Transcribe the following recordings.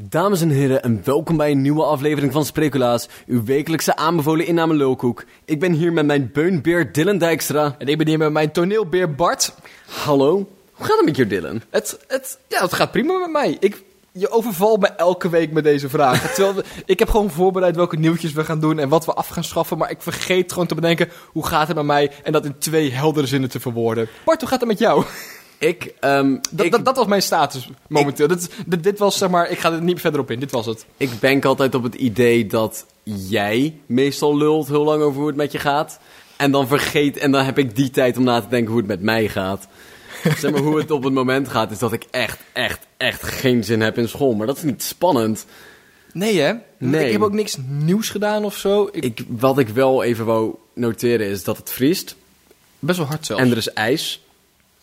Dames en heren, en welkom bij een nieuwe aflevering van Spreculaas, uw wekelijkse aanbevolen inname lulkoek. Ik ben hier met mijn beunbeer Dylan Dijkstra. En ik ben hier met mijn toneelbeer Bart. Hallo, hoe gaat het met je Dylan? Het, het, ja, het gaat prima met mij. Ik, je overvalt me elke week met deze vraag. Terwijl we- ik heb gewoon voorbereid welke nieuwtjes we gaan doen en wat we af gaan schaffen. Maar ik vergeet gewoon te bedenken, hoe gaat het met mij? En dat in twee heldere zinnen te verwoorden. Bart, hoe gaat het met jou? Ik, ehm, Dat, ik, dat, dat was mijn status momenteel. Dit, is- dit, dit was, zeg maar, ik ga er niet verder op in. Dit was het. ik bank altijd op het idee dat jij meestal lult heel lang over hoe het met je gaat. En dan vergeet, en dan heb ik die tijd om na te denken hoe het met mij gaat. zeg maar, hoe het op het moment gaat, is dat ik echt, echt, echt geen zin heb in school. Maar dat is niet spannend. Nee, hè? Nee. Ik heb ook niks nieuws gedaan of zo. Ik, Ik, wat ik wel even wou noteren is dat het vriest. best wel hard zelfs. En er is ijs.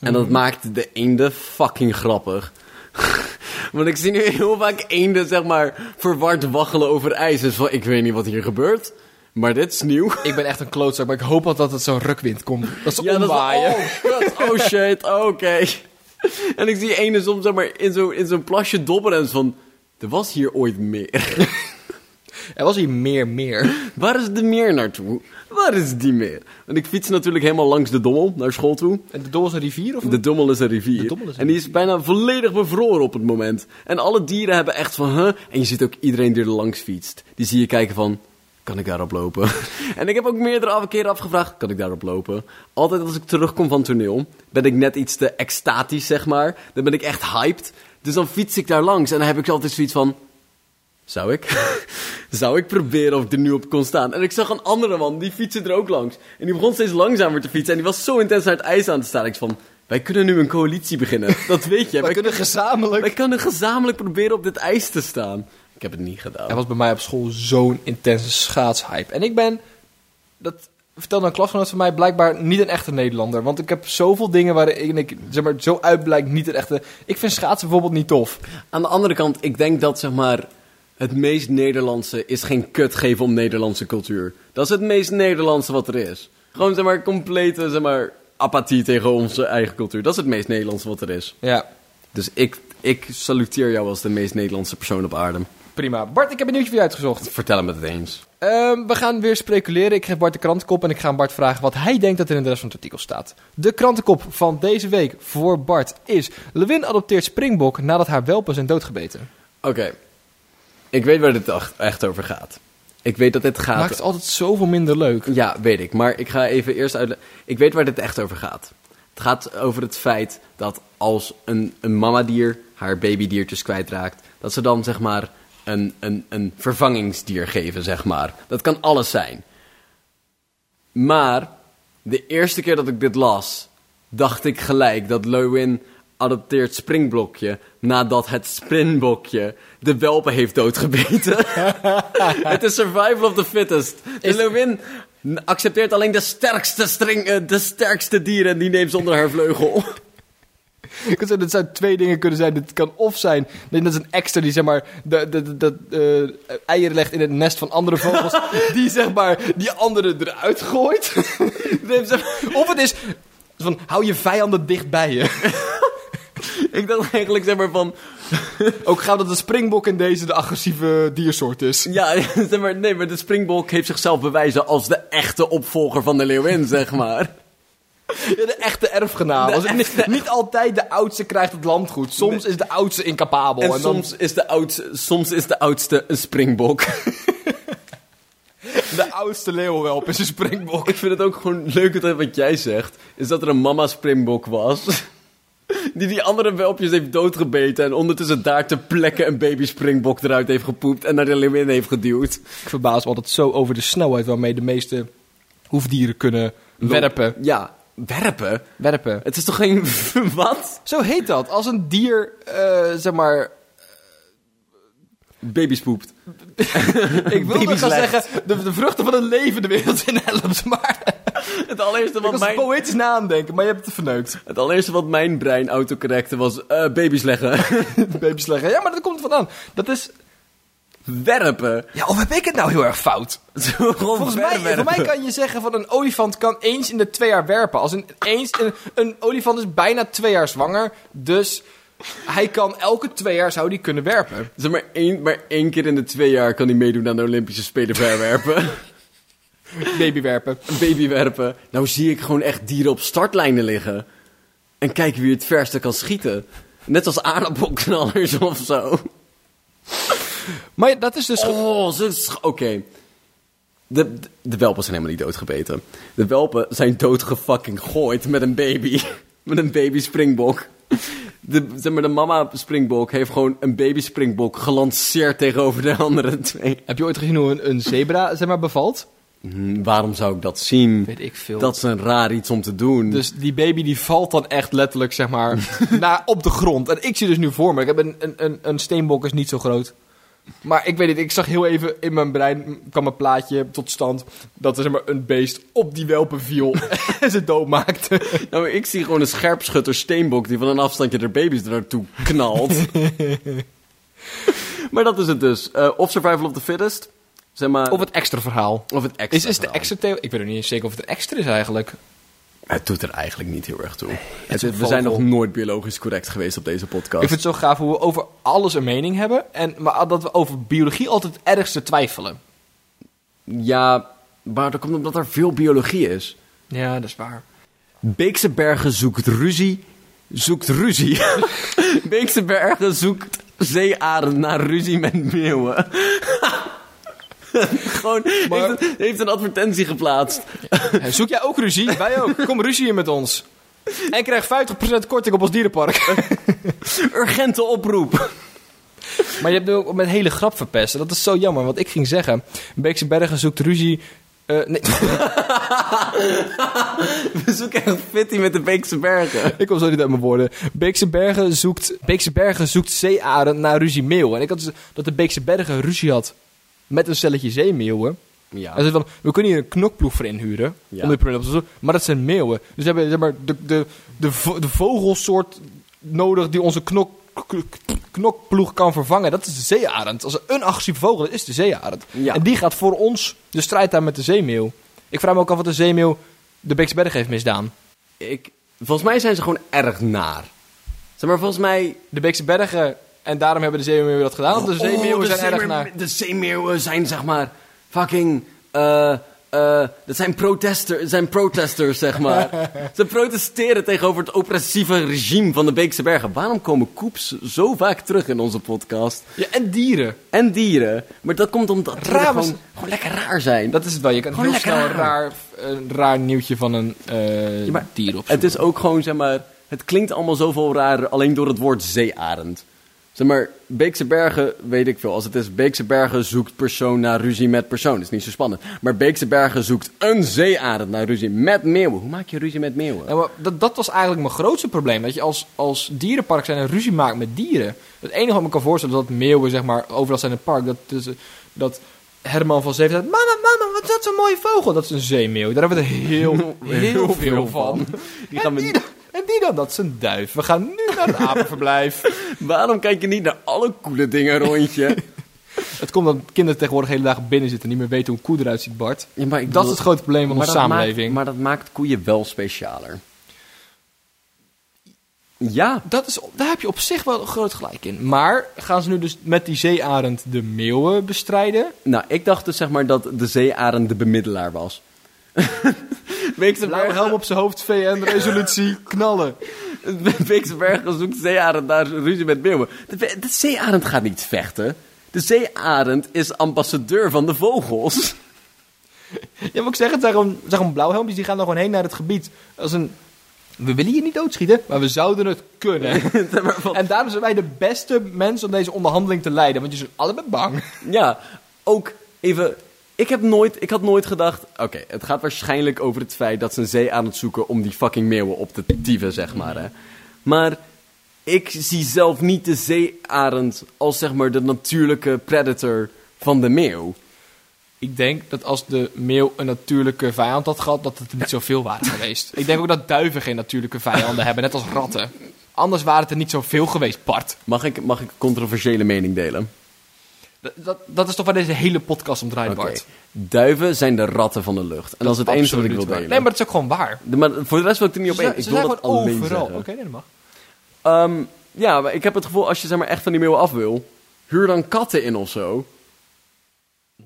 En dat maakt de eenden fucking grappig. Want ik zie nu heel vaak eenden, zeg maar, verward waggelen over ijs. Dus van, ik weet niet wat hier gebeurt. Maar dit is nieuw. Ik ben echt een klootzak, maar ik hoop altijd dat het zo'n rukwind komt. Dat ze Ja, dat is, omwaaien. oh, oh shit, oké. En ik zie eenden soms, zeg maar, in zo'n in zo'n plasje dobberen. En zo van, er was hier ooit meer. Er was hier meer, meer. Waar is de meer naartoe? Waar is die meer? Want ik fiets natuurlijk helemaal langs de Dommel naar school toe. En de Doel is een rivier of De Dommel is een rivier. De Dommel is een en die is bijna volledig bevroren op het moment. En alle dieren hebben echt van, huh? En je ziet ook iedereen die er langs fietst. Die zie je kijken van, kan ik daarop lopen? en ik heb ook meerdere af- keren afgevraagd, kan ik daarop lopen? Altijd als ik terugkom van toneel, ben ik net iets te extatisch, zeg maar. Dan ben ik echt hyped. Dus dan fiets ik daar langs en dan heb ik altijd zoiets van... Zou ik? Zou ik proberen of ik er nu op kon staan? En ik zag een andere man, die fietste er ook langs. En die begon steeds langzamer te fietsen. En die was zo intens naar het ijs aan te staan. Ik van, wij kunnen nu een coalitie beginnen. Dat weet je. Wij, kunnen gezamenlijk... wij kunnen gezamenlijk proberen op dit ijs te staan. Ik heb het niet gedaan. Er was bij mij op school zo'n intense schaatshype. En ik ben, dat vertelde een klasgenoot van mij, blijkbaar niet een echte Nederlander. Want ik heb zoveel dingen waarin ik, zeg maar, zo uitblijk niet een echte... Ik vind schaatsen bijvoorbeeld niet tof. Aan de andere kant, ik denk dat zeg maar, het meest Nederlandse is geen kut geven om Nederlandse cultuur. Dat is het meest Nederlandse wat er is. Gewoon zeg maar complete zeg maar, apathie tegen onze eigen cultuur. Dat is het meest Nederlandse wat er is. Ja, Dus ik, ik saluteer jou als de meest Nederlandse persoon op aarde. prima. Bart, ik heb een nieuwtje voor je uitgezocht. Vertel hem het eens. Ehm, we gaan weer speculeren. Ik geef Bart de krantenkop en ik ga aan Bart vragen wat hij denkt dat er in de rest van het artikel staat. De krantenkop van deze week voor Bart is... Lewin adopteert Springbok nadat haar welpen zijn doodgebeten. Oké. Ik weet waar dit echt- over gaat. Ik weet dat dit gaat... Maakt het altijd zoveel minder leuk. Ja, weet ik. Maar ik ga even eerst uit. Ik weet waar dit echt over gaat. Het gaat over het feit dat als een, een mamadier haar babydiertjes kwijtraakt, dat ze dan zeg maar een, een, een vervangingsdier geven, zeg maar. Dat kan alles zijn. Maar de eerste keer dat ik dit las, dacht ik gelijk dat Lewin adopteert Springblokje nadat het Springbokje de welpen heeft doodgebeten. Het is survival of the fittest. Is- Lewin accepteert alleen de sterkste, string, eh, de sterkste dieren en die neemt zonder haar vleugel. Het zou twee dingen kunnen zijn. Het kan of zijn, dat is een extra die zeg maar de, de, de, de, eh, eieren legt in het nest van andere vogels. die zeg maar die andere eruit gooit. Of het is van hou je vijanden dicht bij je. ik dacht eigenlijk zeg maar van, Ook gaat dat de springbok in deze de agressieve diersoort is. ja, zeg maar, nee, maar de Springbok heeft zichzelf bewijzen als de echte opvolger van de leeuwin, zeg maar. Ja, de echte erfgenaam. De Als het niet, echte- niet altijd de oudste krijgt het landgoed. Soms is de oudste incapabel. En En, dan, soms, is de oudste, soms is de oudste een Springbok. de oudste leeuwwelp is een springbok. Ik vind het ook gewoon leuk dat wat jij zegt, is dat er een mama Springbok was. Die die andere welpjes heeft doodgebeten en ondertussen daar ter plekke een baby Springbok eruit heeft gepoept en naar de leeuwin heeft geduwd. Ik verbaas me altijd zo over de snelheid waarmee de meeste hoefdieren kunnen werpen. Ja, werpen? Werpen. Het is toch geen... wat? Zo heet dat. Als een dier, eh, zeg maar... Baby's poept. Ik wilde gaan zeggen, de, de vruchten van het leven de wereld in helpt. Maar Het allereerste ik wat was mijn... poëtisch nadenken, maar je hebt het verneukt. Het allereerste wat mijn brein autocorrecte was eh, baby's leggen. Baby's leggen. Ja, maar dat komt vandaan. Dat is... werpen. Ja, of heb ik het nou heel erg fout? Volgens mij, voor mij kan je zeggen van een olifant kan eens in de twee jaar werpen. Als een, eens, een, een olifant is bijna twee jaar zwanger, dus Hij kan elke twee jaar zou die kunnen werpen. Zeg maar één, maar één keer in de twee jaar kan hij meedoen aan de Olympische Spelen verwerpen. Babywerpen. Babywerpen. Nou zie ik gewoon echt dieren op startlijnen liggen. En kijken wie het verste kan schieten. Net als aardappelknallers of zo. Maar dat is dus... Oh, oké. De, de, de welpen zijn helemaal niet doodgebeten. De welpen zijn doodgefucking gooid met een baby. Met een baby springbok. De, zeg maar, de mama springbok heeft gewoon een baby springbok gelanceerd tegenover de andere twee. Heb je ooit gezien hoe een, een zebra zeg maar, bevalt? Hm, waarom zou ik dat zien? Weet ik veel. Dat is een raar iets om te doen. Dus die baby die valt dan echt letterlijk, zeg maar, naar, op de grond. En ik zie dus nu voor me, ik heb een, een, een, een steenbok is niet zo groot. Maar ik weet niet, ik zag heel even in mijn brein, kwam een plaatje tot stand, dat er zeg maar, een beest op die welpen viel en ze doodmaakte. Nou, ik zie gewoon een scherpschutter steenbok die van een afstandje er baby's er naartoe knalt. maar dat is het dus. Eh, of survival of the fittest. Zeg maar, Of het extra verhaal. of het extra. Is, is de extra theo- Ik weet ook niet eens zeker of het extra is eigenlijk. Het doet er eigenlijk niet heel erg toe. Het- we zijn nog nooit biologisch correct geweest op deze podcast. Ik vind het zo gaaf hoe we over alles een mening hebben. En, maar dat we over biologie altijd het ergste twijfelen. Ja, maar dat komt omdat er veel biologie is. Ja, dat is waar. Beekse Bergen zoekt ruzie. Zoekt ruzie. Beekse Bergen zoekt zeearend naar ruzie met meeuwen. Gewoon Maar- heeft, een, heeft een advertentie geplaatst. Zoek jij ook ruzie? Wij ook. Kom ruzie in met ons. En krijg 50% korting op ons dierenpark. Urgente oproep. Maar je hebt nu ook met hele grap verpest. En Dat is zo jammer, want ik ging zeggen... Beekse Bergen zoekt ruzie... eh, nee, We zoeken echt fitty met de Beekse Bergen. ik kom zo niet uit mijn woorden. Beekse Bergen zoekt, Beekse Bergen zoekt zeearend naar ruzie meeuwen. En ik had dus dat de Beekse Bergen ruzie had met een stelletje zeemeeuwen. Ja. En ze van, we kunnen hier een knokploeg voor inhuren. Ja. Om dit probleem op te lossen. Maar dat zijn meeuwen. Dus we hebben zeg maar, de, de, de, vo- de vogelsoort nodig die onze knok, knokploeg kan vervangen. Dat is de zeearend. Als een agressieve vogel is, is de zeearend. Ja. En die gaat voor ons de strijd aan met de zeemeeuw. Ik vraag me ook af wat de zeemeeuw de Beekse Bergen heeft misdaan. Ik, volgens mij zijn ze gewoon erg naar. Zeg maar, volgens mij... De Beekse Bergen, en daarom hebben de zeemeeuwen dat gedaan. Want de zeemeeuwen Oh, de zijn erg naar... De zeemeeuwen zijn, zeg maar, fucking... eh dat zijn, protester, zijn protesters, zeg maar. Ze protesteren tegenover het oppressieve regime van de Beekse Bergen. Waarom komen koeps zo vaak terug in onze podcast? Ja, en dieren. En dieren. Maar dat komt omdat Raar, maar gewoon, gewoon lekker raar zijn. Dat is het wel. Je kan Gewoon heel snel een raar, een raar nieuwtje van een Ja, maar dier opzoeken. Het is ook gewoon, zeg maar... Het klinkt allemaal zoveel raar alleen door het woord zeearend. Zeg maar, Beekse Bergen, weet ik veel. Als het is Beekse Bergen zoekt persoon naar ruzie met persoon. is niet zo spannend. Maar Beekse Bergen zoekt een zeearend naar ruzie met meeuwen. Hoe maak je ruzie met meeuwen? Maar dat, dat was eigenlijk mijn grootste probleem. Dat je als, als dierenpark zijn een ruzie maakt met dieren. Het enige wat ik me kan voorstellen is dat meeuwen zeg maar, overal zijn in het park. Dat, dus, dat Herman van Zeven zegt... Mama, mama, wat is dat zo'n mooie vogel? Dat is een zeemeeuw. Daar hebben we er heel, heel, veel van. Die gaan die we... en die dan? Dat is een duif. We gaan nu naar het apenverblijf. Waarom kijk je niet naar alle coole dingen rondje? het komt dat kinderen tegenwoordig hele dagen binnen zitten... en niet meer weten hoe een koe eruit ziet, Bart. Ja, maar ik Dat is het grote probleem van onze samenleving. Maakt, maar dat maakt koeien wel specialer. Ja, Dat is, daar heb je op zich wel een groot gelijk in. Maar gaan ze nu dus met die zeearend de meeuwen bestrijden? nou, ik dacht dus zeg maar dat de zeearend de bemiddelaar was. Beekse Blauwe helm op zijn hoofd, VN-resolutie, knallen. Beekse Bergen zoekt zeearend naar ruzie met meeuwen. De, de zeearend gaat niet vechten. De zeearend is ambassadeur van de vogels. Ja, maar ik zeg het, zijn gewoon blauwhelmpjes, die gaan dan gewoon heen naar het gebied. Als een... We willen hier niet doodschieten, maar we zouden het kunnen. En daarom zijn wij de beste mensen om deze onderhandeling te leiden, want je zijn allebei bang. ja, ook even... Ik, heb nooit, ik had nooit gedacht... Oké, het gaat waarschijnlijk over het feit dat ze een zee aan het zoeken... om die fucking meeuwen op te dieven, zeg maar. Hè. Maar ik zie zelf niet de zeearend als zeg maar de natuurlijke predator van de meeuw. Ik denk dat als de meeuw een natuurlijke vijand had gehad, dat het niet zoveel waren geweest. Ik denk ook dat duiven geen natuurlijke vijanden hebben, net als ratten. Anders waren het er niet zoveel geweest, Bart. Mag ik, mag ik een controversiële mening delen? Dat, dat, is toch waar deze hele podcast om draait. Bart. Duiven zijn de ratten van de lucht. En dat, is het enige wat ik wil delen. Nee, maar dat is ook gewoon waar. De- maar voor de rest wil ik er niet op zijn- Ik ze wil dat alleen overal. Oké, nee, dat mag. Ehm, Ja, maar ik heb het gevoel, als je zeg maar, echt van die meeuwen af wil, huur dan katten in of zo.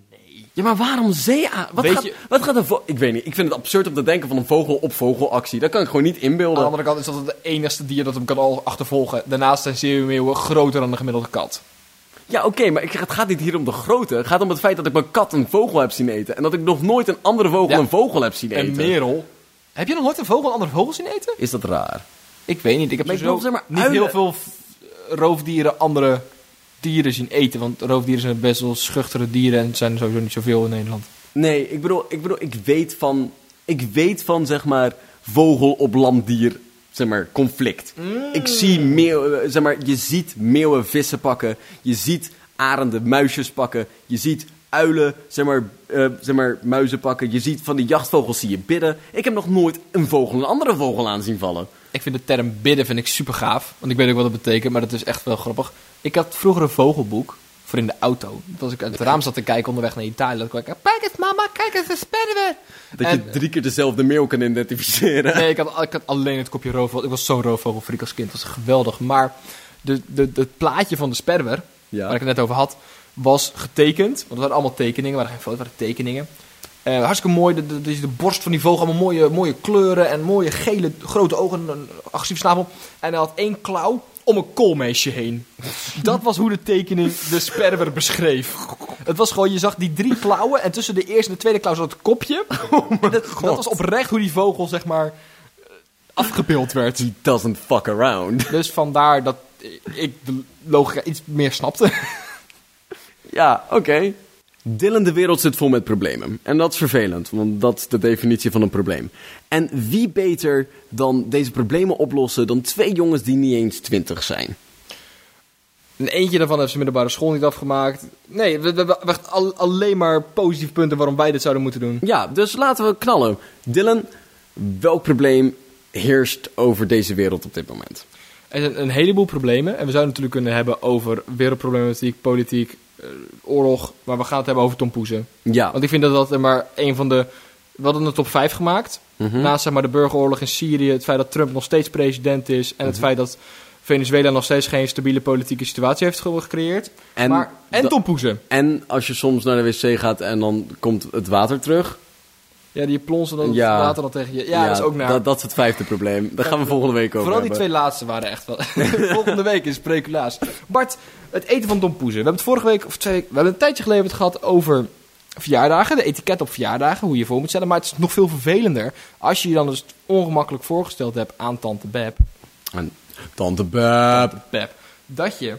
Nee. Ja, maar waarom zee? Wat, Weet gaat, je- wat gaat een vo- Ik weet niet. Ik vind het absurd om te denken van een vogel-op-vogelactie. Dat kan ik gewoon niet Aan inbeelden. de andere kant is dat het enigste dier dat hem kan al achtervolgen. Daarnaast zijn zeemeeuwen groter dan de gemiddelde kat. Ja, oké, maar ik, het gaat niet hier om de grootte. Het gaat om het feit dat ik mijn kat een vogel heb zien eten. En dat ik nog nooit een andere vogel Ja. een vogel heb zien eten. En merel. Heb je nog nooit een vogel een andere vogel zien eten? Is dat raar? Ik weet niet. Ik heb Maar ik sowieso bedoel, zeg maar, niet uilen- heel veel roofdieren andere dieren zien eten. Want roofdieren zijn best wel schuchtere dieren en zijn er sowieso niet zoveel in Nederland. Nee, ik bedoel, ik bedoel, ik weet van, ik weet van, zeg maar, vogel op landdier, zeg maar, conflict. Ik zie meeuwen, zeg maar, je ziet meeuwen vissen pakken, je ziet arenden muisjes pakken, je ziet uilen, zeg maar, eh, zeg maar, muizen pakken, je ziet van die jachtvogels zie je bidden. Ik heb nog nooit een vogel een andere vogel aan zien vallen. Ik vind de term bidden vind ik super gaaf. Want ik weet ook wat dat betekent, maar dat is echt wel grappig. Ik had vroeger een vogelboek voor in de auto. Dat als ik uit het raam zat te kijken onderweg naar Italië. Dat ik kijk eens mama, kijk eens, een sperwer. Dat En- je drie keer dezelfde meeuw kan identificeren. Nee, ik had, ik had alleen het kopje roofvogel. Ik was zo'n roofvogelfreak als kind. Dat was geweldig. Maar de, de, het plaatje van de sperwer, Ja. waar ik het net over had, was getekend. Want het waren allemaal tekeningen. Waren geen foto's, waren tekeningen. Eh, hartstikke mooi. De, de, de, de borst van die vogel, allemaal mooie, mooie kleuren. En mooie gele grote ogen. en Een agressieve snavel. En hij had één klauw om een koolmeesje heen. Dat was hoe de tekening de sperwer beschreef. Het was gewoon, je zag die drie klauwen. En tussen de eerste en de tweede klauw zat het kopje. En dat, dat was oprecht hoe die vogel, zeg maar, eh, afgebeeld werd. He doesn't fuck around. Dus vandaar dat ik de logica iets meer snapte. Ja, oké. Dylan, de wereld zit vol met problemen. En dat is vervelend, want dat is de definitie van een probleem. En wie beter dan deze problemen oplossen dan twee jongens die niet eens twintig zijn? En eentje daarvan heeft zijn middelbare school niet afgemaakt. Nee, we, hebben al- alleen maar positieve punten waarom wij dit zouden moeten doen. Ja, dus laten we knallen. Dylan, welk probleem heerst over deze wereld op dit moment? Er zijn een heleboel problemen. En we zouden natuurlijk kunnen hebben over wereldproblematiek, politiek, oorlog. Maar we gaan het hebben over Tom Poezen. Ja, Want ik vind dat dat er maar een van de... We hadden een top 5 gemaakt. Mhm. Naast zeg maar, de burgeroorlog in Syrië, het feit dat Trump nog steeds president is... en het feit dat Venezuela nog steeds geen stabiele politieke situatie heeft ge- gecreëerd. En maar, en Tom Poezen. en als je soms naar de wc gaat en dan komt het water terug. Ja, die plonsen dan Ja. water dan tegen je. Ja, dat is ook naar. Dat, dat is het vijfde probleem. Daar gaan we volgende week over Vooral die hebben. twee laatste waren echt wel. Volgende week is speculaas. Bart, het eten van Tom Poezen. We hebben het vorige week, of twee weken, we hebben een tijdje geleden het gehad over verjaardagen. De etiket op verjaardagen, hoe je je voor moet stellen. Maar het is nog veel vervelender als je je dan dus ongemakkelijk voorgesteld hebt aan Tante Beb. En Tante Beb. Beb. Dat je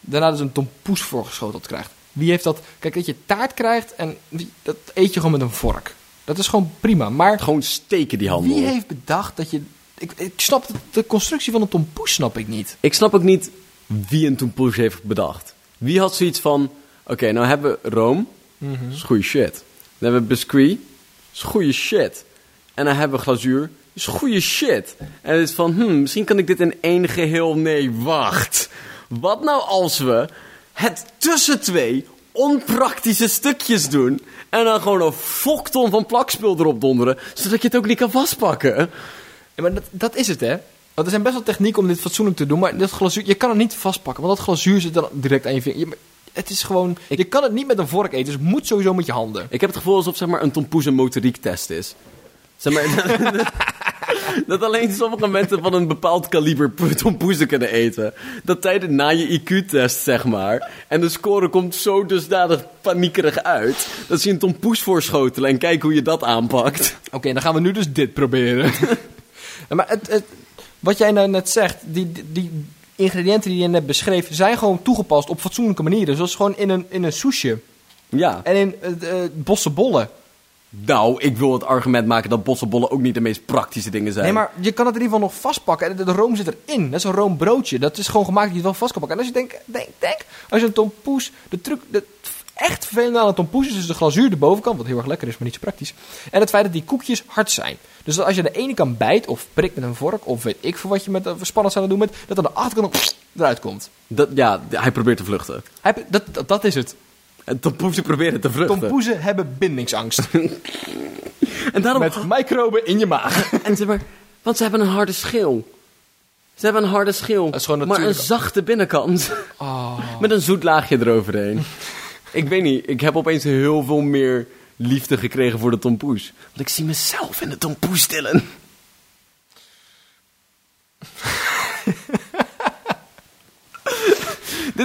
daarna dus een Tom Poes voorgeschoteld krijgt. Wie heeft dat? Kijk, dat je taart krijgt en dat eet je gewoon met een vork. Dat is gewoon prima. Maar Gewoon steken die handel. wie heeft bedacht dat je... Ik, ik snap de, de constructie van een Tom Poes snap ik niet. Ik snap ook niet wie een Toempoes heeft bedacht. Wie had zoiets van... Oké, nou hebben we room. Dat is goede shit. Dan hebben we biscuit. Dat is goede shit. En dan hebben we glazuur. Dat is goede shit. En het is van... Hmm, misschien kan ik dit in één geheel... Nee, wacht. Wat nou als we het tussen twee onpraktische stukjes doen... en dan gewoon een fokton van plakspul erop donderen... zodat je het ook niet kan vastpakken? Ja, maar dat, dat is het, hè? Want er zijn best wel technieken om dit fatsoenlijk te doen, maar dat glazuur, je kan het niet vastpakken, want dat glazuur zit dan direct aan je vinger. Je- het is gewoon, je kan het niet met een vork eten, dus het moet sowieso met je handen. Ik heb het gevoel alsof zeg maar, een tompoes een motoriektest is. Zeg maar, dat alleen sommige mensen van een bepaald kaliber tompoezen kunnen eten. Dat tijdens na je IQ-test, zeg maar. En de score komt zo dusdanig paniekerig uit. Dat ze je een tompoes voorschotelen en kijken hoe je dat aanpakt. Oké, dan gaan we nu dus dit proberen. Ja, maar het, het- wat jij nou net zegt, die, die, ingrediënten die je net beschreef, zijn gewoon toegepast op fatsoenlijke manieren. Zoals gewoon in een, in een soesje Ja. en in uh, bossenbollen. Nou, ik wil het argument maken dat bossenbollen ook niet de meest praktische dingen zijn. Nee, maar je kan het in ieder geval nog vastpakken. En de, de room zit erin. Dat is een roombroodje. Dat is gewoon gemaakt dat je het wel vast kan pakken. En als je denkt, denk, denk, als je een tompoes, de truc, de echt vervelende aan een tompoes is dus de glazuur de bovenkant, wat heel erg lekker is, maar niet zo praktisch. En het feit dat die koekjes hard zijn. Dus dat als je de ene kant bijt of prikt met een vork, of weet ik veel wat je met uh, spannend zou doen met, dat aan de achterkant eruit komt. Dat, ja, hij probeert te vluchten. Hij, dat, dat, dat is het. En tompoezen proberen te vluchten. Tompoezen hebben bindingsangst. en daarom... met microben in je maag. En zeg maar, want ze hebben een harde schil. Ze hebben een harde schil, maar een zachte binnenkant. Oh. Met een zoet laagje eroverheen. ik weet niet, ik heb opeens heel veel meer liefde gekregen voor de tompoes. Want ik zie mezelf in de tompoes, Dylan.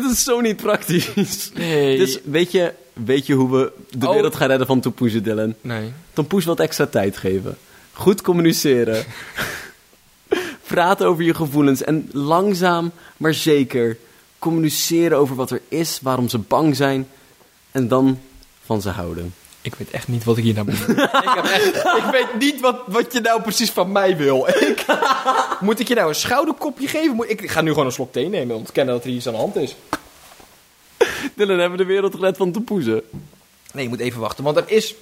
Dit is zo niet praktisch. Nee. Dus weet je, weet je hoe we de Oh. wereld gaan redden van tompoezen, Dylan? Nee. Tompoes wat extra tijd geven. Goed communiceren. Praten over je gevoelens. En langzaam, maar zeker communiceren over wat er is, waarom ze bang zijn. En dan van ze houden. Ik weet echt niet wat ik hier nou moet doen. ik, heb echt, ik weet niet wat, wat je nou precies van mij wil. Ik, moet ik je nou een schouderkopje geven? Moet, ik ga nu gewoon een slok thee nemen om te kennen dat er iets aan de hand is. Dylan, hebben we de wereld gered van tompoezen? Nee, je moet even wachten, want er is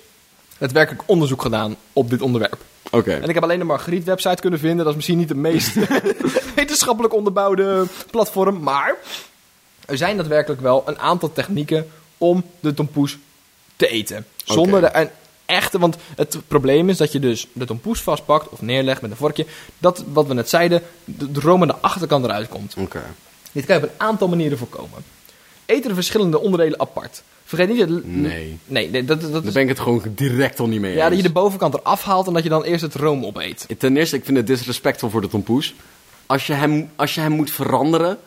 daadwerkelijk onderzoek gedaan op dit onderwerp. Oké. En ik heb alleen de Margriet-website kunnen vinden. Dat is misschien niet de meest wetenschappelijk onderbouwde platform. Maar er zijn daadwerkelijk wel een aantal technieken om de tompoes te eten. Zonder er een echte... Want het probleem is dat je dus de tompoes vastpakt of neerlegt met een vorkje. Dat, wat we net zeiden, de, de room aan de achterkant eruit komt. Oké. Dit kan je op een aantal manieren voorkomen. Eten de verschillende onderdelen apart. Vergeet niet... Dat, Nee. Nee, nee, dat, dat Daar is... ben ik het gewoon direct al niet mee Ja, dat je de bovenkant eraf haalt en dat je dan eerst het room opeet. Ten eerste, ik vind het disrespectvol voor de tompoes. Als je hem, als je hem moet veranderen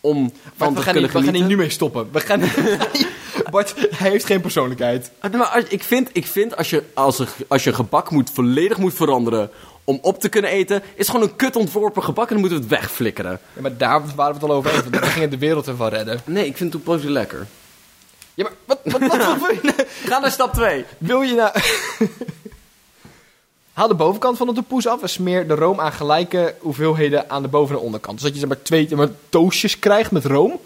om van we te gaan, kunnen niet, we gaan hier nu mee stoppen. We gaan... Bart, hij heeft geen persoonlijkheid. Ah, Maar als, ik vind, ik vind als, je, als, er, als je gebak moet, volledig moet veranderen om op te kunnen eten, is gewoon een kut ontworpen gebak en dan moeten we het wegflikkeren. Ja, maar daar waren we het al over eens. Want we gingen de wereld ervan redden. Nee, ik vind tompoes lekker. Ja, maar wat, wat, wat, wat wil je nou? Ga naar stap 2. Wil je nou... Haal de bovenkant van de tompoes af en smeer de room aan gelijke hoeveelheden aan de boven- en onderkant. Zodat je zeg maar twee maar, toastjes krijgt met room.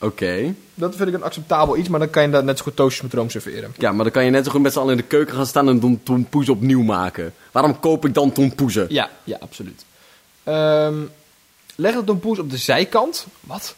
Oké. Dat vind ik een acceptabel iets, maar dan kan je daar net zo goed toastjes met room serveren. Ja, maar dan kan je net zo goed met z'n allen in de keuken gaan staan en dan tompoes opnieuw maken. Waarom koop ik dan tompoezen? Ja, ja, absoluut. Ehm, leg de tompoes op de zijkant. Wat?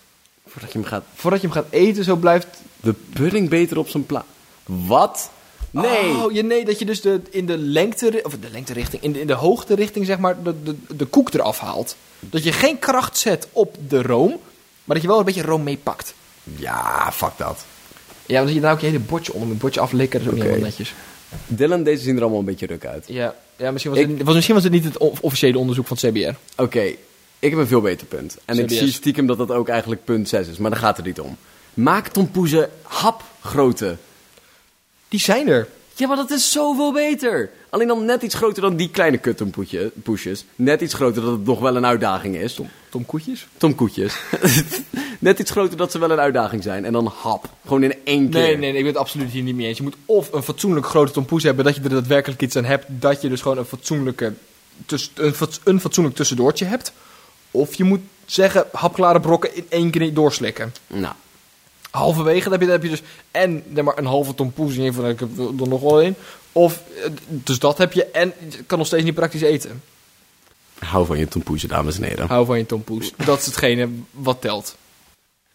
Voordat je hem gaat... Voordat je hem gaat eten, zo blijft De pudding beter op zijn plaats. Wat? Nee. Oh, ja, nee, dat je dus de, in de lengte, of de lengte richting, in de, in de hoogte richting, zeg maar, de, de, de koek eraf haalt. Dat je geen kracht zet op de room, maar dat je wel een beetje room meepakt. Ja, fuck dat. Ja, want je dan ook je hele bordje onder, een bordje aflikken, dat is ook niet helemaal netjes. Dylan, deze zien er allemaal een beetje ruk uit. Ja, ja misschien, was Ik- het, niet- was, misschien was het niet het officiële onderzoek van het CBR. Oké, ik heb een veel beter punt. En ik zie stiekem dat dat ook eigenlijk punt 6 is, maar daar gaat het niet om. Maak tompoezen hapgrootte. Die zijn er. Ja, maar dat is zoveel beter. Alleen dan net iets groter dan die kleine kuttompoesjes. Net iets groter dat het nog wel een uitdaging is. Tom, Tom Koetjes? Tomkoetjes. net iets groter dat ze wel een uitdaging zijn. En dan hap. Gewoon in één keer. Nee, nee, nee, ik ben het absoluut hier niet mee eens. Je moet of een fatsoenlijk grote tompoes hebben, dat je er daadwerkelijk iets aan hebt, dat je dus gewoon een fatsoenlijke, een, een fatsoenlijk tussendoortje hebt. Of je moet zeggen, hapklare brokken in één keer doorslikken. Nou, Halverwege dan heb je, dan heb je dus en zeg maar, een halve tompoes, in ieder geval, ik heb er nog wel een. Of, eh, dus dat heb je en je kan nog steeds niet praktisch eten. hou van je tompoezen, dames en heren. Hou van je tompoes. Dat is hetgene wat telt.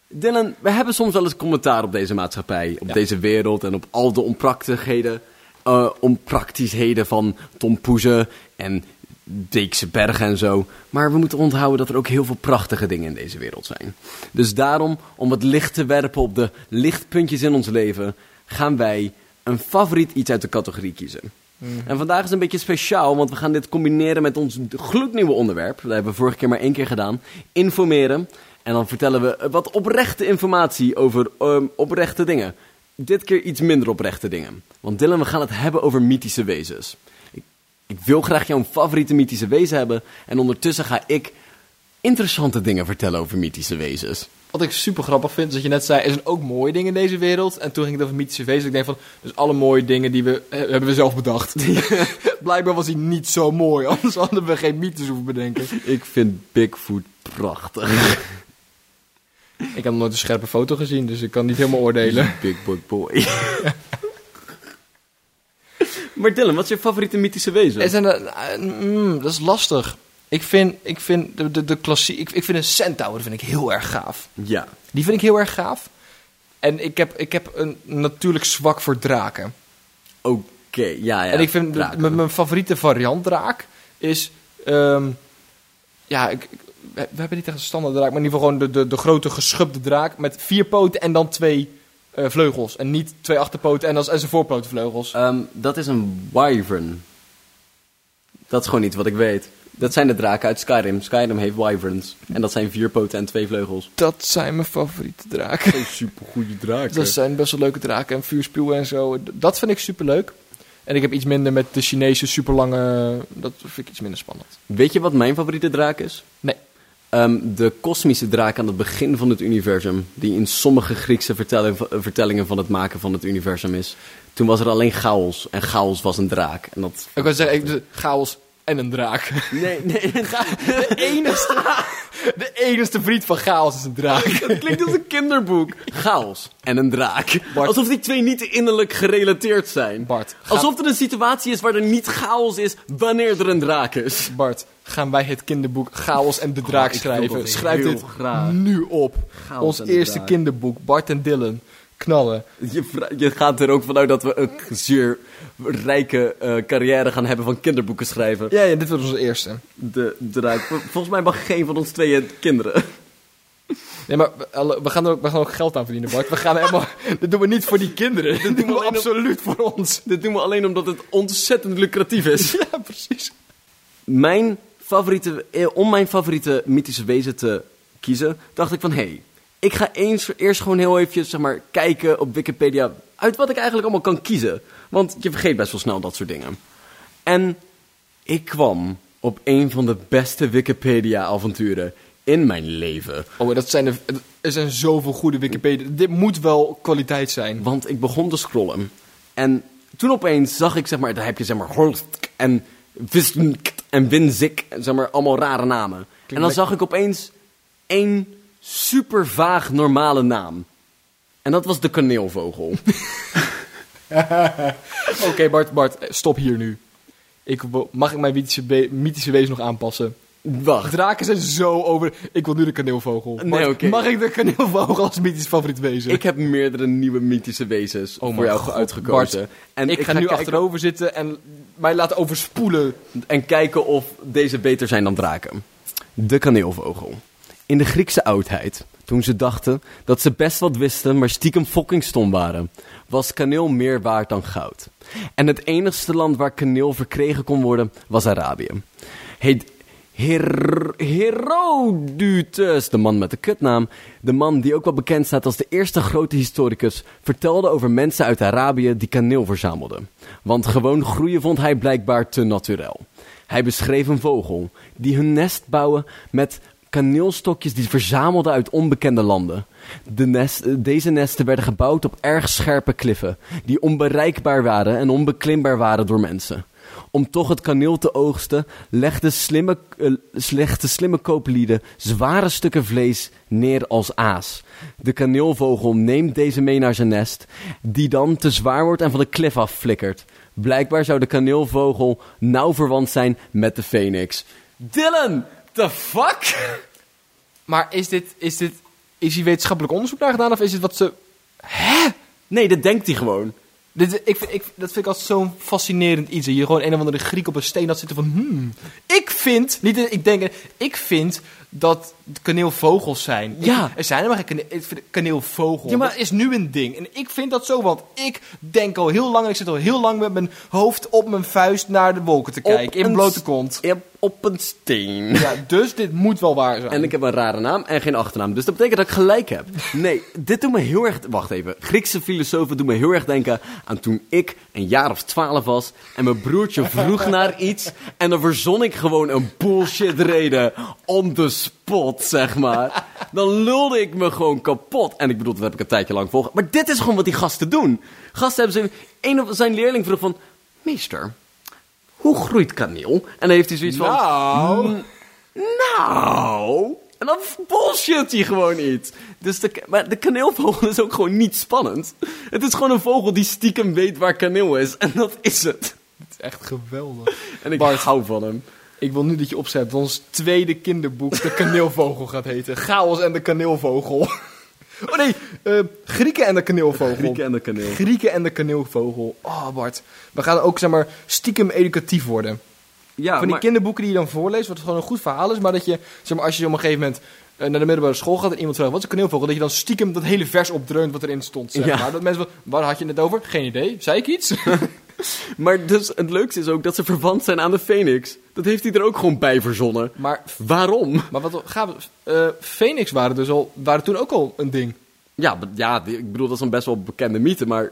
Dylan, we hebben soms wel eens commentaar op deze maatschappij, op Ja. deze wereld en op al de onpraktigheden, eh onpraktischheden van tompoezen en Beekse bergen en zo. Maar we moeten onthouden dat er ook heel veel prachtige dingen in deze wereld zijn. Dus daarom, om wat licht te werpen op de lichtpuntjes in ons leven, gaan wij een favoriet iets uit de categorie kiezen. En vandaag is een beetje speciaal, want we gaan dit combineren met ons gloednieuwe onderwerp. Dat hebben we vorige keer maar één keer gedaan. Informeren. En dan vertellen we wat oprechte informatie over ehm, oprechte dingen. Dit keer iets minder oprechte dingen. Want Dylan, we gaan het hebben over mythische wezens. Ik, wil graag jouw favoriete mythische wezen hebben. En ondertussen ga ik interessante dingen vertellen over mythische wezens. Wat ik super grappig vind, is dat je net zei, er zijn ook mooie dingen in deze wereld. En toen ging het over mythische wezens. Ik denk van, dus alle mooie dingen die we, eh, hebben we zelf bedacht. Blijkbaar was hij niet zo mooi, anders hadden we geen mythes hoeven bedenken. Ik vind Bigfoot prachtig. Ik heb nog nooit een scherpe foto gezien, dus ik kan niet helemaal oordelen. Big boy boy. maar Dylan, wat is je favoriete mythische wezen? Zijn er, eh, mm, dat is lastig. Ik vind, ik vind de, de, de klassie, ik, ik vind een centaur vind ik heel erg gaaf. Ja. Die vind ik heel erg gaaf. En ik heb, ik heb een natuurlijk zwak voor draken. Oké, ja, ja. en ik vind, draken. mijn, mijn favoriete variant draak is... ehm, ja, ik, we hebben niet echt een standaard draak, maar in ieder geval gewoon de, de, de grote geschubde draak met vier poten en dan twee eh, vleugels. En niet twee achterpoten en, als, en zijn voorpotenvleugels. Ehm, dat is een wyvern. Dat is gewoon niet wat ik weet. Dat zijn de draken uit Skyrim. Skyrim heeft wyverns. En dat zijn vier poten en twee vleugels. Dat zijn mijn favoriete draken. Super goede draken. Dat zijn best wel leuke draken en vuurspuwen en zo. Dat vind ik super leuk. En ik heb iets minder met de Chinese super lange. Dat vind ik iets minder spannend. Weet je wat mijn favoriete draak is? Nee. Ehm, de kosmische draak aan het begin van het universum. Die in sommige Griekse vertelling- vertellingen van het maken van het universum is. Toen was er alleen chaos. En chaos was een draak. En dat... Ik wil zeggen, ik- chaos en een draak. Nee, nee. De enigste, de enigste vriend van chaos is een draak. Het klinkt als een kinderboek. Chaos en een draak. Bart. Alsof die twee niet innerlijk gerelateerd zijn. Bart, ga- Alsof er een situatie is waar er niet chaos is wanneer er een draak is. Bart, gaan wij het kinderboek Chaos en de Draak Oh, wil schrijven? Schrijf dit graag. nu op. Chaos Ons eerste Draak. kinderboek, Bart en Dylan. Knallen. Je, gaat er ook vanuit dat we een zeer rijke eh, carrière gaan hebben van kinderboeken schrijven. Ja, ja, dit wordt onze eerste. De draak. Volgens mij mag geen van ons tweeën kinderen. Nee, maar we- gaan, er ook, we gaan ook geld aan verdienen, Bart. We gaan helemaal... dit doen we niet voor die kinderen. Dit doen we absoluut voor ons. Dit doen we alleen omdat het ontzettend lucratief is. Ja, precies. mijn favoriete, eh, om mijn favoriete mythische wezen te kiezen, dacht ik van hé, hey, ik ga eens, eerst gewoon heel eventjes zeg maar, kijken op Wikipedia uit wat ik eigenlijk allemaal kan kiezen. Want je vergeet best wel snel dat soort dingen. En ik kwam op een van de beste Wikipedia-avonturen in mijn leven. Oh, dat zijn er, er zijn zoveel goede Wikipedia. Dit moet wel kwaliteit zijn. Want ik begon te scrollen. En toen opeens zag ik, zeg maar, daar heb je zeg maar Horst en Visnk en Winzik, zeg maar, allemaal rare namen. en dan lekker. zag ik opeens één super vaag normale naam. En dat was de kaneelvogel. Oké, Bart, Bart, stop hier nu. Ik, mag ik mijn mythische, be- mythische wezen nog aanpassen? Wacht. Draken zijn zo over... Ik wil nu de kaneelvogel. Nee. Mag ik de kaneelvogel als mythisch favoriet wezen? Ik heb meerdere nieuwe mythische wezens Oh voor jou God, uitgekozen. Bart, en ik, ga, nu kijken- achterover zitten en mij laten overspoelen. en kijken of deze beter zijn dan draken. De kaneelvogel. In de Griekse oudheid, toen ze dachten dat ze best wat wisten, maar stiekem fucking stom waren, was kaneel meer waard dan goud. En het enigste land waar kaneel verkregen kon worden, was Arabië. Heet Her Herodotus, de man met de kutnaam, de man die ook wel bekend staat als de eerste grote historicus, vertelde over mensen uit Arabië die kaneel verzamelden. Want gewoon groeien vond hij blijkbaar te naturel. Hij beschreef een vogel die hun nest bouwen met kaneelstokjes die verzamelden uit onbekende landen. De nest, eh, deze nesten werden gebouwd op erg scherpe kliffen, die onbereikbaar waren en onbeklimbaar waren door mensen. Om toch het kaneel te oogsten, legden slimme, eh, legden slimme kooplieden zware stukken vlees neer als aas. De kaneelvogel neemt deze mee naar zijn nest, die dan te zwaar wordt en van de klif af flikkert. Blijkbaar zou de kaneelvogel nauw verwant zijn met de phoenix. Dylan, the fuck? Maar is dit, is dit... Is hier wetenschappelijk onderzoek naar gedaan of is dit wat ze... Nee, dat denkt hij gewoon. Dit, ik, ik, dat vind ik altijd zo'n fascinerend iets. Dat je gewoon een of andere Griek op een steen had zitten van... Hmm, ik vind... Niet, dat ik denk... Ik vind dat kaneelvogels zijn. Ja. er zijn helemaal geen kane- ik vind kaneelvogel. Ja, maar- Dat is nu een ding. En ik vind dat zo, want ik denk al heel lang... En ik zit al heel lang met mijn hoofd op mijn vuist naar de wolken te kijken. In een blote kont. Op een steen. Ja, dus dit moet wel waar zijn. En ik heb een rare naam en geen achternaam. Dus dat betekent dat ik gelijk heb. Nee, dit doet me heel erg... Wacht even. Griekse filosofen doen me heel erg denken aan toen ik een jaar of twaalf was... en mijn broertje vroeg naar iets... en dan verzon ik gewoon een bullshit reden on the spot, zeg maar. Dan lulde ik me gewoon kapot. En ik bedoel, dat heb ik een tijdje lang volgen. Maar dit is gewoon wat die gasten doen. Gasten hebben ze... Een of zijn leerling vroeg van... Meester, hoe groeit kaneel? En dan heeft hij zoiets van... Nou... Nou, en dan bullshit hij gewoon iets. Dus de, maar de kaneelvogel is ook gewoon niet spannend. Het is gewoon een vogel die stiekem weet waar kaneel is. En dat is het. Het is echt geweldig. En ik Bart. hou van hem. Ik wil nu dat je opzet dat ons tweede kinderboek de kaneelvogel gaat heten. Chaos en de kaneelvogel. Oh nee, eh, Grieken en de kaneelvogel. Grieken en de kaneel. Grieken en de kaneelvogel. Oh Bart, we gaan ook zeg maar stiekem educatief worden. Ja, van die maar- kinderboeken die je dan voorleest, wat gewoon een goed verhaal is, maar dat je, zeg maar, als je op een gegeven moment eh, naar de middelbare school gaat en iemand vraagt, wat is een kaneelvogel? Dat je dan stiekem dat hele vers opdreunt wat erin stond, zeg Ja. maar. Dat mensen, van, waar had je het over? Geen idee. Zei ik iets? Maar dus het leukste is ook dat ze verwant zijn aan de Phoenix. Dat heeft hij er ook gewoon bij verzonnen. maar, Waarom? maar wat gaaf, eh Phoenix waren dus al, waren toen ook al een ding. Ja, ja, ik bedoel, dat is een best wel bekende mythe, maar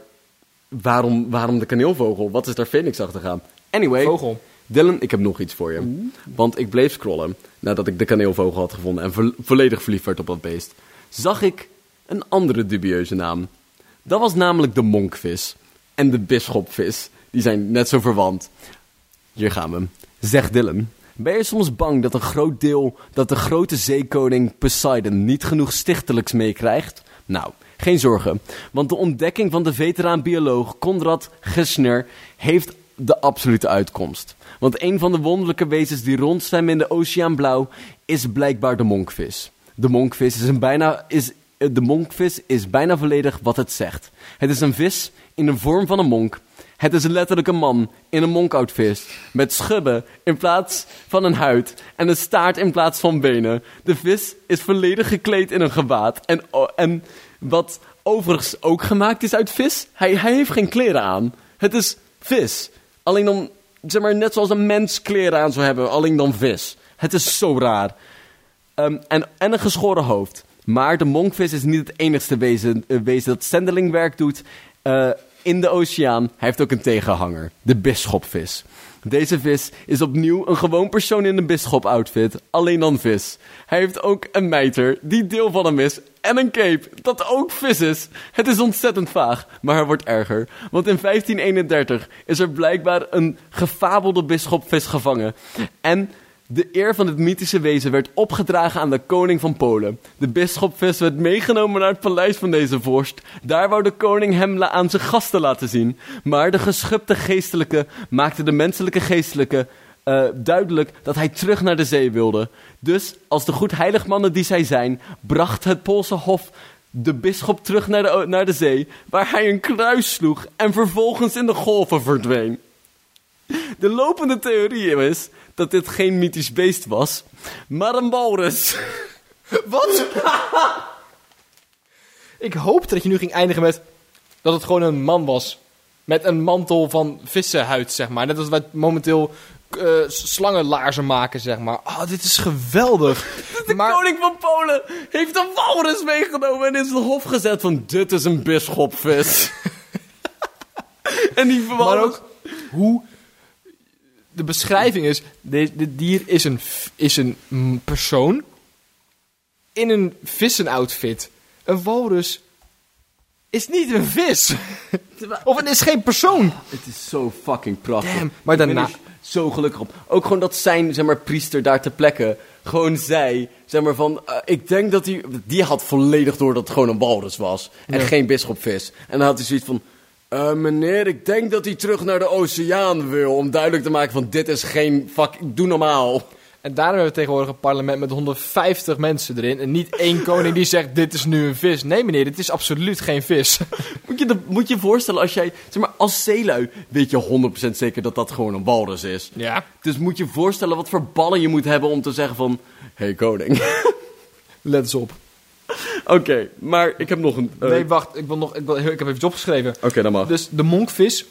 waarom, waarom de kaneelvogel? Wat is daar Phoenix achter gaan? Anyway, Vogel. Dylan, ik heb nog iets voor je. Want ik bleef scrollen nadat ik de kaneelvogel had gevonden en vo- volledig verliefd werd op dat beest. Zag ik een andere dubieuze naam. Dat was namelijk de monkvis en de bisschopvis. Die zijn net zo verwant. Hier gaan we. Zeg Dylan. Ben je soms bang dat een groot deel, dat de grote zeekoning Poseidon niet genoeg stichtelijks meekrijgt? Nou, geen zorgen, want de ontdekking van de veteraan-bioloog Konrad Gesner heeft de absolute uitkomst. Want een van de wonderlijke wezens die rondzwemmen in de Oceaan Blauw is blijkbaar de monkvis. De monkvis is, een bijna, is, eh, de monkvis is bijna volledig wat het zegt. Het is een vis in de vorm van een monk het is letterlijk een man in een monkoutvis. Met schubben in plaats van een huid. En een staart in plaats van benen. De vis is volledig gekleed in een gewaad. En, en wat overigens ook gemaakt is uit vis. Hij, hij heeft geen kleren aan. Het is vis. Alleen dan, zeg maar, net zoals een mens kleren aan zou hebben. Alleen dan vis. Het is zo raar. Ehm, en, en een geschoren hoofd. Maar de monkvis is niet het enigste wezen, eh, wezen dat zendelingwerk doet eh, in de oceaan. Hij heeft ook een tegenhanger, de bisschopvis. Deze vis is opnieuw een gewoon persoon in een bisschop-outfit, alleen dan vis. Hij heeft ook een mijter, die deel van hem is, en een cape, dat ook vis is. Het is ontzettend vaag, maar het wordt erger. Want in 1531 is er blijkbaar een gefabelde bisschopvis gevangen. En de eer van het mythische wezen werd opgedragen aan de koning van Polen. De bisschopvis werd meegenomen naar het paleis van deze vorst. Daar wou de koning hem aan zijn gasten laten zien. Maar de geschubte geestelijke maakte de menselijke geestelijke eh, duidelijk dat hij terug naar de zee wilde. Dus, als de goed heiligmannen die zij zijn, bracht het Poolse hof de bisschop terug naar de, naar de zee, waar hij een kruis sloeg en vervolgens in de golven verdween. De lopende theorie is dat dit geen mythisch beest was, maar een walrus. Wat? ik hoopte dat je nu ging eindigen met dat het gewoon een man was. Met een mantel van vissenhuid, zeg maar. Net als wij momenteel eh, slangenlaarzen maken, zeg maar. Ah, dit is geweldig. De maar, koning van Polen heeft een walrus meegenomen en is de hof gezet van dit is een bisschopvis. en die maar walrus... ook hoe... De beschrijving is, dit, dit dier is een, is een persoon in een vissenoutfit. Een walrus is niet een vis. of het is geen persoon. Het is zo fucking prachtig. Damn, maar Ik ben daarna- er zo gelukkig op. Ook gewoon dat zijn, zeg maar, priester daar ter plekke gewoon zei, zeg maar van, eh, ik denk dat hij, die had volledig door dat het gewoon een walrus was. En Ja. geen bisschopvis. En dan had hij zoiets van, eh, meneer, ik denk dat hij terug naar de oceaan wil. Om duidelijk te maken van, dit is geen, fuck, doe normaal. En daarom hebben we tegenwoordig een parlement met 150 mensen erin. En niet één koning die zegt, dit is nu een vis. Nee meneer, dit is absoluut geen vis. Moet je, de, moet je voorstellen als jij, zeg maar, als zeelui weet je 100% zeker dat dat gewoon een walrus is. Ja. Dus moet je je voorstellen wat voor ballen je moet hebben om te zeggen van, hé hey, koning. Let eens op. Oké, maar ik heb nog een. eh, Nee, wacht. Ik, wil nog, ik, wil, ik heb even iets opgeschreven. Oké, dan mag. Dus de monkvis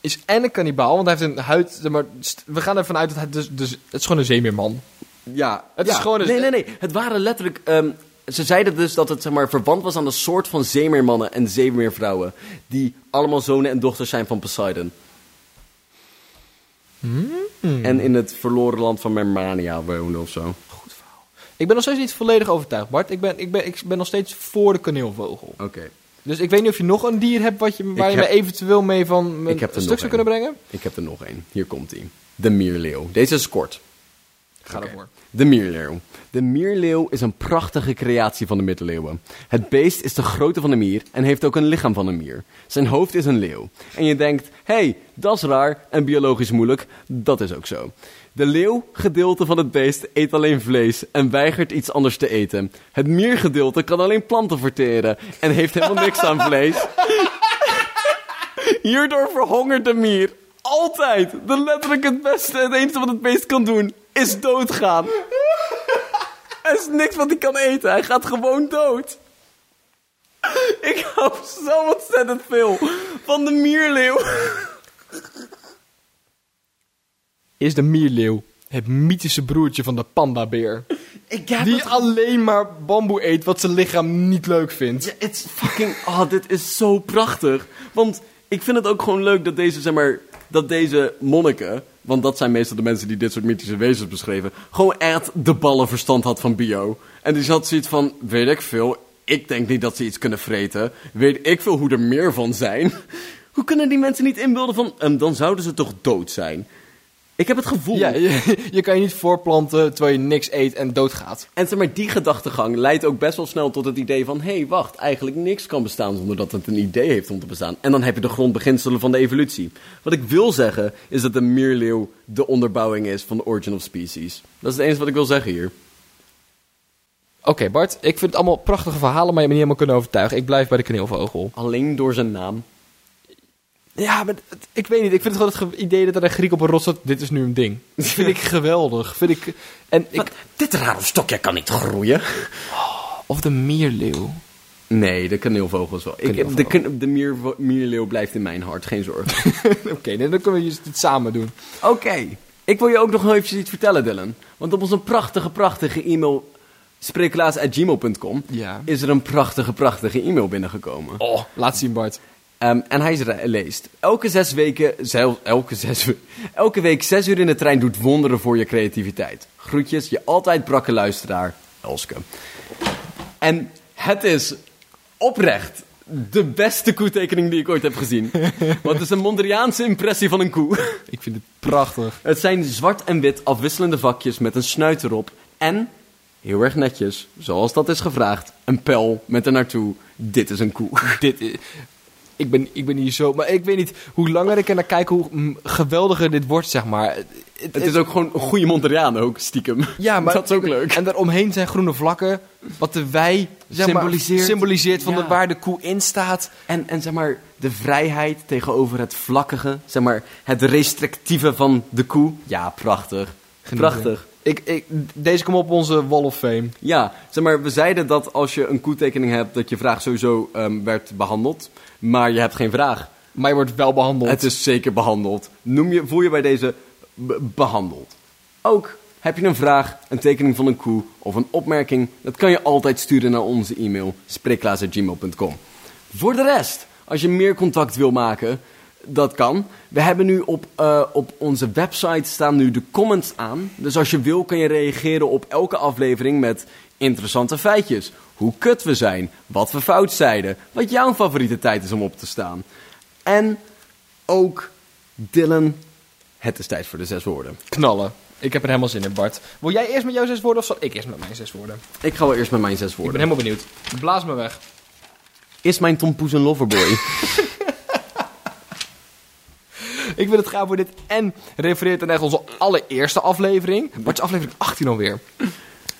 is en een kannibaal, want hij heeft een huid... Maar, we gaan ervan uit dat hij dus, dus... Het is gewoon een zeemeerman. ja, het ja. is gewoon een- Nee, nee, nee. Het waren letterlijk. ehm, ze zeiden dus dat het zeg maar, verwant was aan de soort van zeemeermannen en zeemeervrouwen. Die allemaal zonen en dochters zijn van Poseidon. Hmm. En in het verloren land van Mermania wonen of zo. Ik ben nog steeds niet volledig overtuigd, Bart. Ik ben, ik ben, ik ben nog steeds voor de kaneelvogel. Oké. Dus ik weet niet of je nog een dier hebt wat je, waar Ik je heb- me eventueel mee van een stuk zou kunnen brengen. Ik heb er nog één. Hier komt hij. De mierleeuw. Deze is kort. Ga Oké. ervoor. De mierleeuw. De mierleeuw is een prachtige creatie van de middeleeuwen. Het beest is de grootte van een mier en heeft ook een lichaam van een mier. Zijn hoofd is een leeuw. En je denkt, hé, hey, dat is raar en biologisch moeilijk. Dat is ook zo. De leeuwgedeelte van het beest eet alleen vlees en weigert iets anders te eten. Het miergedeelte kan alleen planten verteren en heeft helemaal niks aan vlees. Hierdoor verhongert de mier Altijd! De letterlijk het beste, het enige wat het beest kan doen, is doodgaan. er is niks wat hij kan eten, hij gaat gewoon dood. Ik hou zo ontzettend veel van de mierleeuw. Is de mierleeuw het mythische broertje van de pandabeer. Die het alleen maar bamboe eet wat zijn lichaam niet leuk vindt. Ja, it's fucking... Oh, dit is zo prachtig. Want ik vind het ook gewoon leuk dat deze, zeg maar... Dat deze monniken... Want dat zijn meestal de mensen die dit soort mythische wezens beschreven... Gewoon echt de ballen verstand had van bio. En die zat zoiets van... Weet ik veel. Ik denk niet dat ze iets kunnen vreten. Weet ik veel hoe er meer van zijn. Hoe kunnen die mensen niet inbeelden van... ehm, dan zouden ze toch dood zijn? Ik heb het gevoel... Ja, je, je kan je niet voorplanten terwijl je niks eet en doodgaat. En zeg maar, die gedachtegang leidt ook best wel snel tot het idee van... hé, hey, wacht, eigenlijk niks kan bestaan zonder dat het een idee heeft om te bestaan. En dan heb je de grondbeginselen van de evolutie. Wat ik wil zeggen, is dat de mierleeuw de onderbouwing is van de origin of species. Dat is het enige wat ik wil zeggen hier. Oké Bart, ik vind het allemaal prachtige verhalen, maar je hebt me niet helemaal kunnen overtuigen. Ik blijf bij de kaneelvogel. Alleen door zijn naam. Ja, maar het- ik weet niet. Ik vind het gewoon het ge- idee dat er een Griek op een rots staat. Dit is nu een ding. Dat vind ik geweldig. Vind ik, en ik? Dit rare stokje kan niet groeien. of de mierleeuw. Nee, de kaneelvogel is wel... Ik, Kaneelvogel. de kan- de mier, mierleeuw blijft in mijn hart, geen zorgen. Oké, nee, dan kunnen we dit samen doen. Oké. Ik wil je ook nog even iets vertellen, Dylan. Want op onze prachtige, prachtige e-mail... spreeklaas.gmail.com Ja. is er een prachtige, prachtige e-mail binnengekomen. Oh, laat zien Bart. Ehm, en hij leest. Elke zes weken, zel- elke, zes, elke week zes uur in de trein doet wonderen voor je creativiteit. Groetjes, je altijd brakke luisteraar, Elske. En het is oprecht de beste koetekening die ik ooit heb gezien. Want het is een Mondriaanse impressie van een koe. Ik vind het prachtig. Het zijn zwart en wit afwisselende vakjes met een snuit erop. En, heel erg netjes, zoals dat is gevraagd, een pijl met er naartoe. Dit is een koe. Dit is- ik, ben, ik ben hier zo... Maar ik weet niet, hoe langer ik er naar kijk, hoe geweldiger dit wordt, zeg maar. Het, is ook gewoon een goede Mondriaan ook, stiekem. Ja, maar dat is ook leuk. En daaromheen zijn groene vlakken, wat de wij zeg maar, Symboliseert. symboliseert van Ja. de, waar de koe in staat. En, en zeg maar, de vrijheid tegenover het vlakkige, zeg maar, het restrictieve van de koe. Ja, prachtig. Genieten. Prachtig. Ik, ik, deze komt op onze Wall of Fame. Ja, zeg maar, we zeiden dat als je een koetekening hebt, dat je vraag sowieso ehm, werd behandeld. Maar je hebt geen vraag. Maar je wordt wel behandeld. Het is zeker behandeld. Noem je, voel je bij deze be- behandeld. Ook heb je een vraag, een tekening van een koe of een opmerking, dat kan je altijd sturen naar onze e-mail spreeklaas.gmail.com. Voor de rest, als je meer contact wil maken, dat kan. We hebben nu op, eh, op onze website staan nu de comments aan. Dus als je wil, kan je reageren op elke aflevering met interessante feitjes. Hoe kut we zijn, wat we fout zeiden, wat jouw favoriete tijd is om op te staan. En ook Dylan, het is tijd voor de zes woorden. knallen. Ik heb er helemaal zin in, Bart. Wil jij eerst met jouw zes woorden of zal ik eerst met mijn zes woorden? Ik ga wel eerst met mijn zes Ik ben woorden. helemaal benieuwd. Blaas me weg. Is mijn Tom Poes een loverboy? Ik wil het gaan voor dit en refereert aan echt onze allereerste aflevering. Bart is aflevering 18 alweer.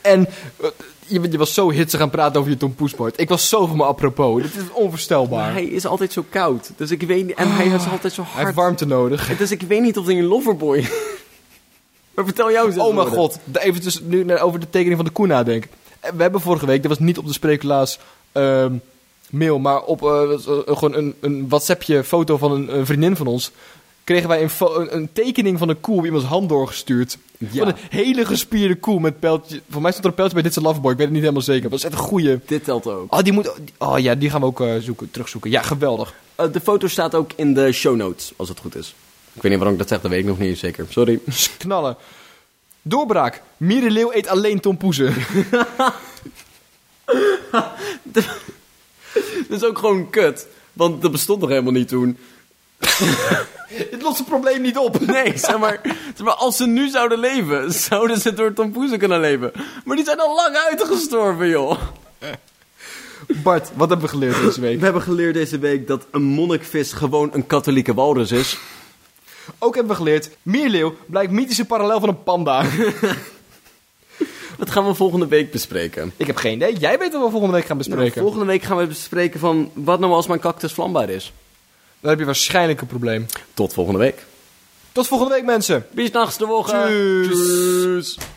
En eh, je, je was zo hitsig aan het praten over je Tom Poes, Bart. Ik was zo van me apropos. Dit is onvoorstelbaar. maar hij is altijd zo koud. Dus ik weet niet, en hij is altijd zo Hij heeft hard. warmte nodig. Dus ik weet niet of hij een loverboy is. Maar vertel jou zes Oh mijn god, even dus nu over de tekening van de koe nadenken. Eh, We hebben vorige week, dat was niet op de spreeklaas ehm, mail, maar op eh, eh, gewoon een, een WhatsAppje foto van een, een vriendin van ons. Kregen wij een, een tekening van een koe op iemands hand doorgestuurd. Ja. Van een hele gespierde koe met pijltje. Voor mij stond er een pijltje bij dit is een loveboy, ik weet het niet helemaal zeker. Maar dat is echt een goeie. Dit telt ook. Oh, die moet, oh ja, die gaan we ook eh, zoeken, terugzoeken. Ja, geweldig. Eh, de foto staat ook in de show notes, als het goed is. Ik weet niet waarom ik dat zeg, dat weet ik nog niet zeker. Sorry. Knallen. Doorbraak. Mierenleeuw eet alleen tompoezen. Dat is ook gewoon kut. Want dat bestond nog helemaal niet toen. Dit lost het probleem niet op. Nee, zeg maar, zeg maar, als ze nu zouden leven, zouden ze door tompoezen kunnen leven. Maar die zijn al lang uitgestorven, joh. Bart, wat hebben we geleerd deze week? We hebben geleerd deze week dat een monnikvis gewoon een katholieke walrus is. Ook hebben we geleerd, Mierleeuw blijkt mythische parallel van een panda. Dat gaan we volgende week bespreken. Ik heb geen idee. Jij weet wat we volgende week gaan Nou, bespreken. volgende week gaan we bespreken van wat nou als mijn cactus vlambaar is. Dan heb je waarschijnlijk een probleem. Tot volgende week. Tot volgende week, mensen. Bis nachts de woche. Tschüss. Tschüss.